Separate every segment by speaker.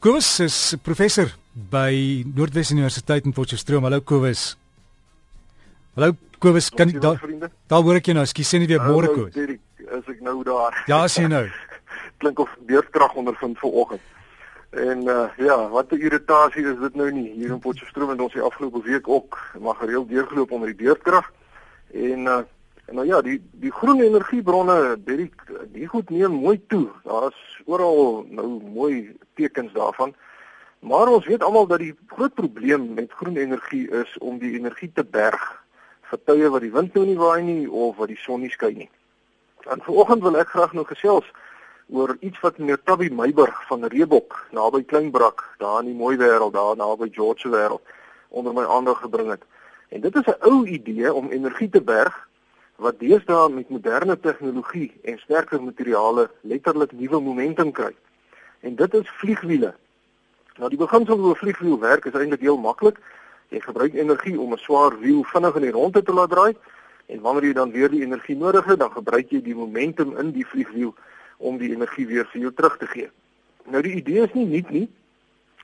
Speaker 1: Kobus is professor by Noordwes Universiteit in Potchefstroom. Hallo Kobus. Hallo Kobus, kan jy daar daar hoor ek jou nou? Skus sê net weer môre Kobus.
Speaker 2: As ek nou daar.
Speaker 1: Ja, sien nou.
Speaker 2: Klink of beurtkrag ondervind vanoggend. En uh ja, wat 'n irritasie is dit nou nie. Hier in Potchefstroom het ons die afgelope week ook maar gereeld deurgeloop onder die beurtkrag. En uh Nou ja, die die groen energiebronne, die die goed neem mooi toe. Daar's oral nou mooi tekens daarvan. Maar ons weet almal dat die groot probleem met groen energie is om die energie te berg vir tye wat die wind nou nie waai nie of wat die son nie skyn nie. En vanoggend wil ek graag nou gesels oor iets wat meneer Tabby Meiburg van Reebok naby Kleinbrak, daar in die mooi wêreld, daar naby George se wêreld onder my aandag gebring het. En dit is 'n ou idee om energie te berg wat deesdae met moderne tegnologie en sterker materiale letterlik nuwe momentum kry. En dit is vliegwiele. Nou die beginsel hoe 'n vliegwiel werk is eintlik heel maklik. Jy gebruik energie om 'n swaar wiel vinnig in die rondte te laat draai en wanneer jy dan weer die energie nodig het, dan gebruik jy die momentum in die vliegwiel om die energie weer vir jou terug te gee. Nou die idee is nie nuut nie,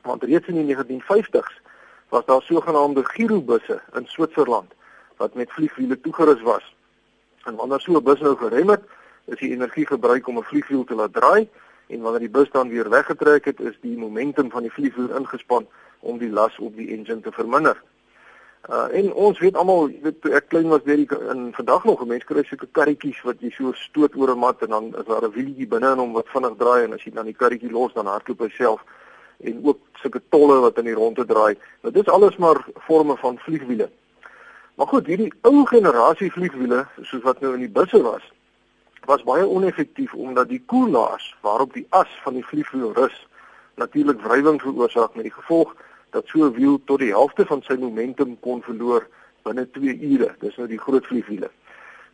Speaker 2: want reeds in die 1950s was daar sogenaamde girobusse in Switserland wat met vliegwiele toegerus was En wanneer so 'n bus nou gerem het, is die energie gebruik om 'n vliegwiel te laat draai en wanneer die bus dan weer weggetrek het, is die momentum van die vliegwiel ingespan om die las op die engine te verminder. Uh en ons weet almal, jy weet toe ek klein was, weet ek in vandag nog mense kry sulke karretjies wat jy so stoot oor 'n mat en dan is daar 'n wieltjie binne in hom wat vinnig draai en as jy dan die karretjie los dan hardloop hy self en ook sulke tolle wat in die rondte draai. Nou dis alles maar forme van vliegwiele. Maar goed, hierdie ou generasie vliegwiele, soos wat nou in die busse was, was baie oneffektief omdat die koelaars waarop die as van die vliegwiel rus, natuurlik wrywing veroorsaak met die gevolg dat so 'n wiel tot die helfte van sy momentum kon verloor binne 2 ure. Dis nou die groot vliegwiele.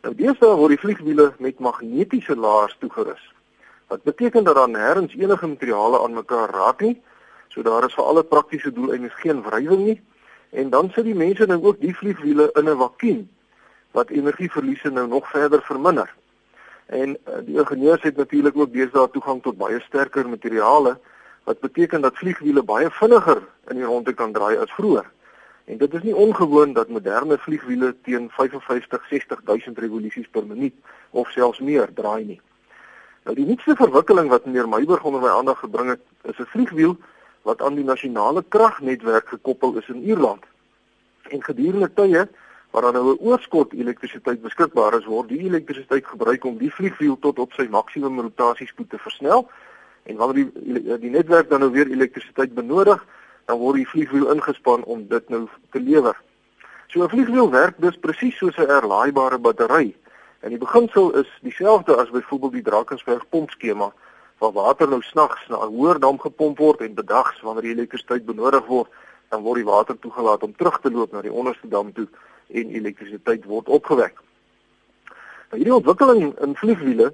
Speaker 2: Nou deesdae word die vliegwiele met magnetiese laars toegerus. Wat beteken dat daar nêrens enige materiale aan mekaar raak nie. So daar is vir alle praktiese doeleindes geen wrywing nie En dan sit die mense nou ook die vliegwiele in 'n vakuum wat energieverliese nou nog verder verminder. En uh, die ingenieurs het natuurlik ook deesdae toegang tot baie sterker materiale wat beteken dat vliegwiele baie vinniger in die rondte kan draai as vroeër. En dit is nie ongewoon dat moderne vliegwiele teen 55-60000 revolusies per minuut of selfs meer draai nie. Nou die nuutste verwikkeling wat meneer Meiburg onder my aandag gebring het, is 'n vliegwiel wat aan die nasionale kragnetwerk gekoppel is in Ierland. En gedurende tye waar daar nou 'n oorskot elektrisiteit beskikbaar is, word die elektrisiteit gebruik om die vliegwiel tot op sy maksimum rotasiespoed te versnel. En wanneer die die netwerk dan nou weer elektrisiteit benodig, dan word die vliegwiel ingespan om dit nou te lewer. So 'n vliegwiel werk dus presies soos 'n herlaaibare battery. En die beginsel is dieselfde as byvoorbeeld die Drakensberg pompskema waar water nou snags na 'n hoër dam gepomp word en bedags wanneer die elektrisiteit benodig word, dan word die water toegelaat om terug te loop na die onderste dam toe en elektrisiteit word opgewek. Nou hierdie ontwikkeling in vliegwiele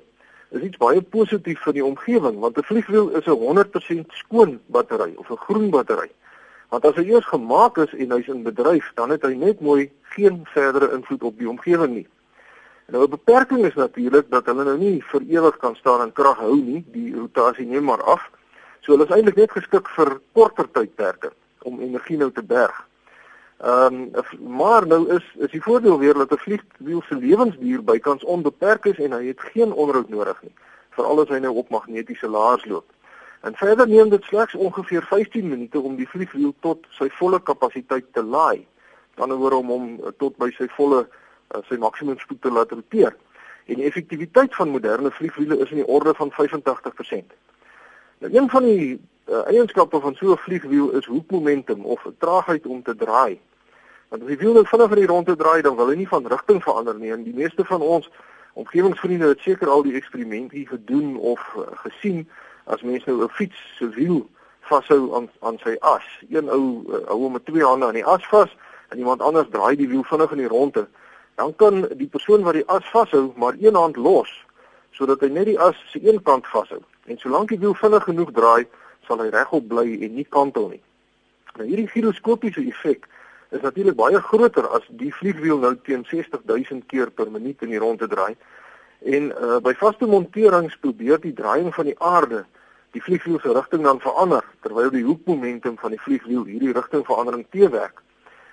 Speaker 2: is iets baie positief vir die omgewing want 'n vliegwiel is 'n 100% skoon battery of 'n groen battery. Want as hy eers gemaak is en hy's in bedryf, dan het hy net mooi geen verdere invloed op die omgewing nie. Nou 'n beperking is natuurlik dat hulle nou nie vir ewig kan staan en krag hou nie. Die rotasie neem maar af. So hulle is eintlik net geskik vir korter tydperke om energie nou te berg. Ehm um, maar nou is is die voordeel weer dat 'n vliegwiel se lewensduur bykans onbeperk is en hy het geen onderhoud nodig nie, veral as hy nou op magnetiese laars loop. En verder neem dit slegs ongeveer 15 minute om die vliegwiel tot sy volle kapasiteit te laai. Dan oor om hom tot by sy volle uh, sy maksimum spoed te laat roteer. En die effektiwiteit van moderne vliegwiele is in die orde van 85%. Nou een van die uh, eienskappe van so 'n vliegwiel is hoekmomentum of traagheid om te draai. Want as die wiel nou vinnig in die rondte draai, dan wil hy nie van rigting verander nie. En die meeste van ons omgewingsvriende het seker al die eksperimente gedoen of uh, gesien as mense nou 'n fiets se wiel vashou aan aan sy as. Een ou uh, hou hom met twee hande aan die as vas en iemand anders draai die wiel vinnig in die rondte dan kan die persoon wat die as vashou maar een hand los sodat hy net die as se een kant vashou. En solank die wiel vinnig genoeg draai, sal hy regop bly en nie kantel nie. Nou hierdie giroskopiese effek is natuurlik baie groter as die vliegwiel nou teen 60000 keer per minuut in die rondte draai. En uh, by vaste monterings probeer die draaiing van die aarde die vliegwiel se rigting dan verander terwyl die hoekmomentum van die vliegwiel hierdie rigtingverandering teewerk.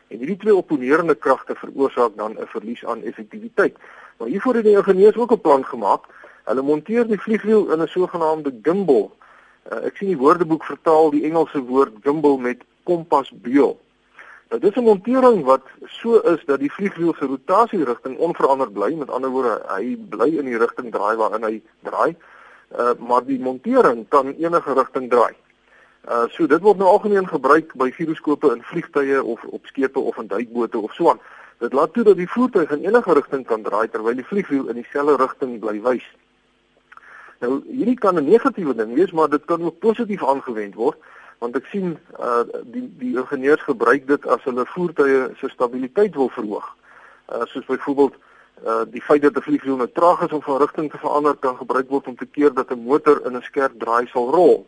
Speaker 2: En hierdie twee opponerende kragte veroorsaak dan 'n verlies aan effektiwiteit. Maar hiervoor het die ingenieurs ook 'n plan gemaak. Hulle monteer die vliegwiel in 'n sogenaamde gimbal. Uh, ek sien die Woordeboek vertaal die Engelse woord gimbal met kompasbeel. Nou dis 'n montering wat so is dat die vliegwiel se rotasierigting onveranderd bly. Met ander woorde, hy bly in die rigting draai waarin hy draai. Uh, maar die montering kan enige rigting draai. Uh so dit word nou algemeen gebruik by giroskope in vliegtye of op skepe of in duikbote of so aan. Dit laat toe dat die voertuig in enige rigting kan draai terwyl die vliegwiel in dieselfde rigting bly wys. Nou hierdie kan 'n negatiewe ding wees, maar dit kan ook positief aangewend word want ek sien uh die die ingenieurs gebruik dit as hulle voertuie se stabiliteit wil verhoog. Uh soos byvoorbeeld uh die feit dat 'n vliegwiel nou traag is om van rigting te verander kan gebruik word om te keer dat 'n motor in 'n skerp draai sal rol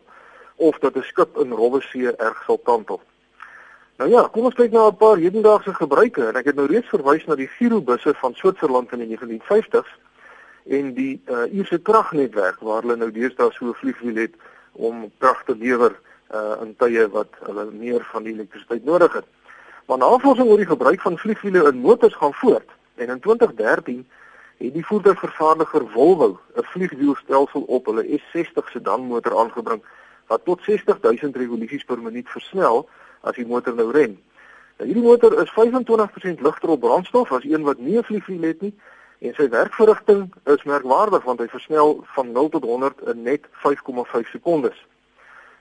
Speaker 2: of dat 'n skip in rowwe see erg sal kantel. Nou ja, kom ons kyk na 'n paar hedendaagse gebruike en ek het nou reeds verwys na die girobusse van Switserland in die 1950s en die uh Ierse kragnetwerk waar hulle nou deesdae so vliegwiel het om krag te lewer uh in tye wat hulle meer van die elektrisiteit nodig het. Maar navorsing oor die gebruik van vliegwiele in motors gaan voort en in 2013 het die voertuigvervaardiger Volvo 'n vliegwielstelsel op hulle S60 sedan motor aangebring wat tot 60000 revolusies per minuut versnel as die motor nou ren. Nou hierdie motor is 25% ligter op brandstof as een wat nie 'n vliegwiel het nie en sy werkverrigting is merkwaardig want hy versnel van 0 tot 100 in net 5,5 sekondes.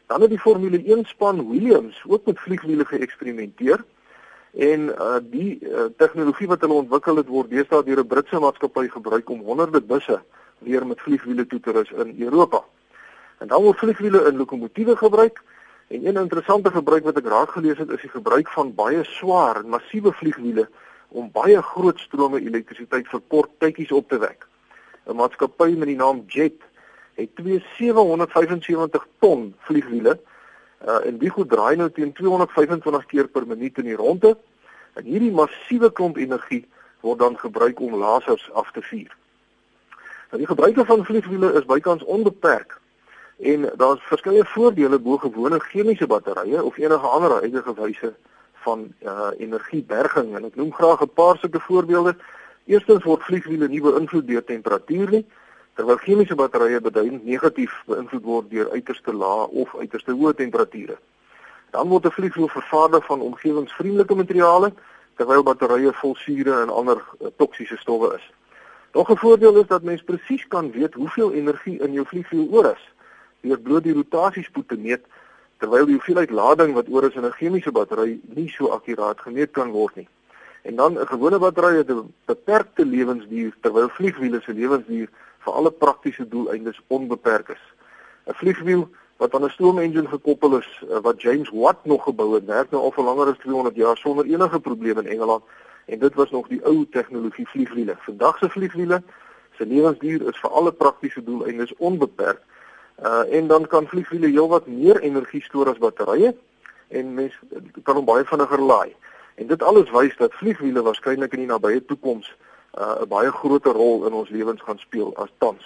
Speaker 2: Dan het die Formule 1 span Williams ook met vliegwiele geëksperimenteer. En uh die uh, tegnologie wat hulle ontwikkel het word deesdae deur 'n Britse maatskappy gebruik om honderde busse weer met vliegwiele toe te rus in Europa. En dan word vliegwiele in lokomotiewe gebruik. En een interessante gebruik wat ek raak gelees het is die gebruik van baie swaar en massiewe vliegwiele om baie groot strome elektrisiteit vir kort tydjies op te wek. 'n Maatskappy met die naam Jet het twee 775 ton vliegwiele uh, en die goed draai nou teen 225 keer per minuut in die ronde en hierdie massiewe klomp energie word dan gebruik om lasers af te vuur. Nou die gebruik van vliegwiele is bykans onbeperk en daar's verskeie voordele bo gewone chemiese batterye of enige ander huidige wyse van uh, energieberging en ek noem graag 'n paar sulke voorbeelde. Eerstens word vliegwiele nie beïnvloed deur temperatuur nie terwyl chemiese batterye beduidend negatief beïnvloed word deur uiterste lae of uiterste hoë temperature. Dan word 'n vliegwiel vervaardig van omgewingsvriendelike materiale terwyl batterye vol sure en ander uh, toksiese stowwe is. Nog 'n voordeel is dat mens presies kan weet hoeveel energie in jou vliegwiel oor is deur bloot die rotasiespoed te meet terwyl die hoeveelheid lading wat oor is in 'n chemiese battery nie so akkuraat gemeet kan word nie. En dan 'n gewone battery het 'n beperkte lewensduur terwyl vliegwiele se lewensduur vir alle praktiese doeleindes onbeperk is. 'n Vliegwiel wat aan 'n stoomenjin gekoppel is eh, wat James Watt nog gebou het, werk nou al vir langer as 200 jaar sonder enige probleme in Engeland en dit was nog die ou tegnologie vliegwiele. Vandag se vliegwiele se lewensduur is vir alle praktiese doeleindes onbeperk. Uh en dan kan vliegwiele heelwat meer energie stoor as batterye en mens kan hom baie vinniger laai. En dit alles wys dat vliegwiele waarskynlik in die nabye toekoms uh, 'n baie groter rol in ons lewens gaan speel as tans.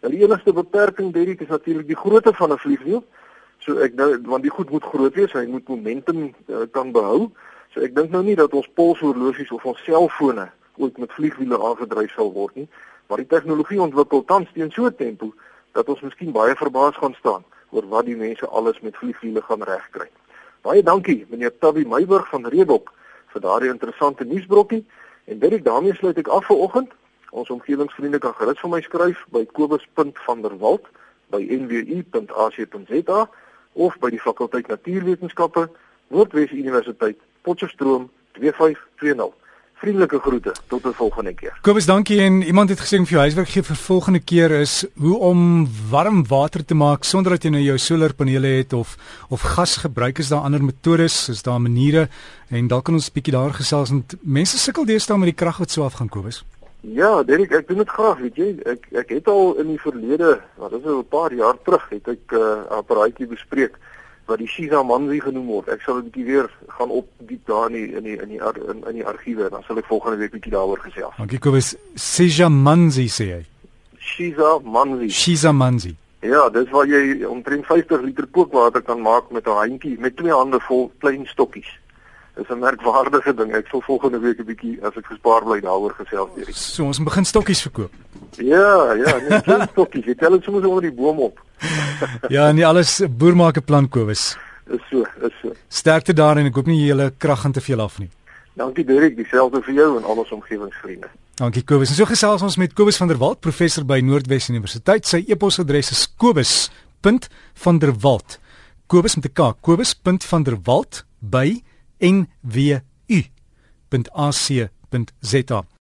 Speaker 2: Nou die enigste beperking Derek is natuurlik die grootte van 'n vliegwiel. So ek nou want die goed moet groot wees, hy moet momentum uh, kan behou. So ek dink nou nie dat ons polshorlosies of ons selfone ooit met vliegwiele aangedryf sal word nie, maar die tegnologie ontwikkel tans teen so 'n tempo dat ons miskien baie verbaas gaan staan oor wat die mense alles met vliegwiele gaan regkry. Baie dankie meneer Tabby Meyburg van Redok vir daardie interessante nuusbrokkie. En dit ek daarmee sluit ek af vir oggend. Ons omgewingsvriende kan gerus vir my skryf by kobus.vanderwalt@nwu.ac.za of by die fakulteit Natuurwetenskappe, Noordwes Universiteit, Potchefstroom 2520. Vriendelike groete tot 'n volgende keer.
Speaker 1: Kobus, dankie en iemand het gesê vir jou huiswerk gee vir volgende keer is hoe om warm water te maak sonder dat jy nou jou solarpanele het of of gas gebruik is daar ander metodes, is daar maniere en dalk kan ons 'n bietjie daar gesels want mense sukkel deesdae met die krag wat so afgaan Kobus.
Speaker 2: Ja, Derek, ek doen dit graag, weet jy. Ek ek het al in die verlede, wat is dit, 'n paar jaar terug het ek 'n uh, apparaatjie bespreek wat die Shiza Manzi genoem word. Ek sal 'n bietjie weer gaan op diep daar in die, in die in die in, in die argiewe en dan sal ek volgende week bietjie daaroor gesels.
Speaker 1: Dankie Kobus. Shiza Manzi sê hy.
Speaker 2: Shiza Manzi.
Speaker 1: Shiza Manzi.
Speaker 2: Ja, dis waar jy omtrent 50 liter kookwater kan maak met 'n handjie met twee hande vol klein stokkies. Dis 'n merkwaardige ding. Ek sal volgende week 'n bietjie as ek gespaar bly daaroor gesels hierdie.
Speaker 1: So ons begin stokkies verkoop.
Speaker 2: Ja, ja, net klein stokkies. Jy tel dit sommer onder die boom op.
Speaker 1: ja, nie alles boer maak 'n plan Kobus.
Speaker 2: Is so, is so.
Speaker 1: Sterkte daarin. Ek hoop nie jy hele krag gaan te veel af nie.
Speaker 2: Dankie Derek, dieselfde vir jou en al ons omgewingsvriende.
Speaker 1: Dankie Kobus. En so gesels ons met Kobus van der Walt, professor by Noordwes Universiteit. Sy e-posadres is kobus.vanderwalt. Kobus met 'n K. kobus.vanderwalt by nwu.ac.za.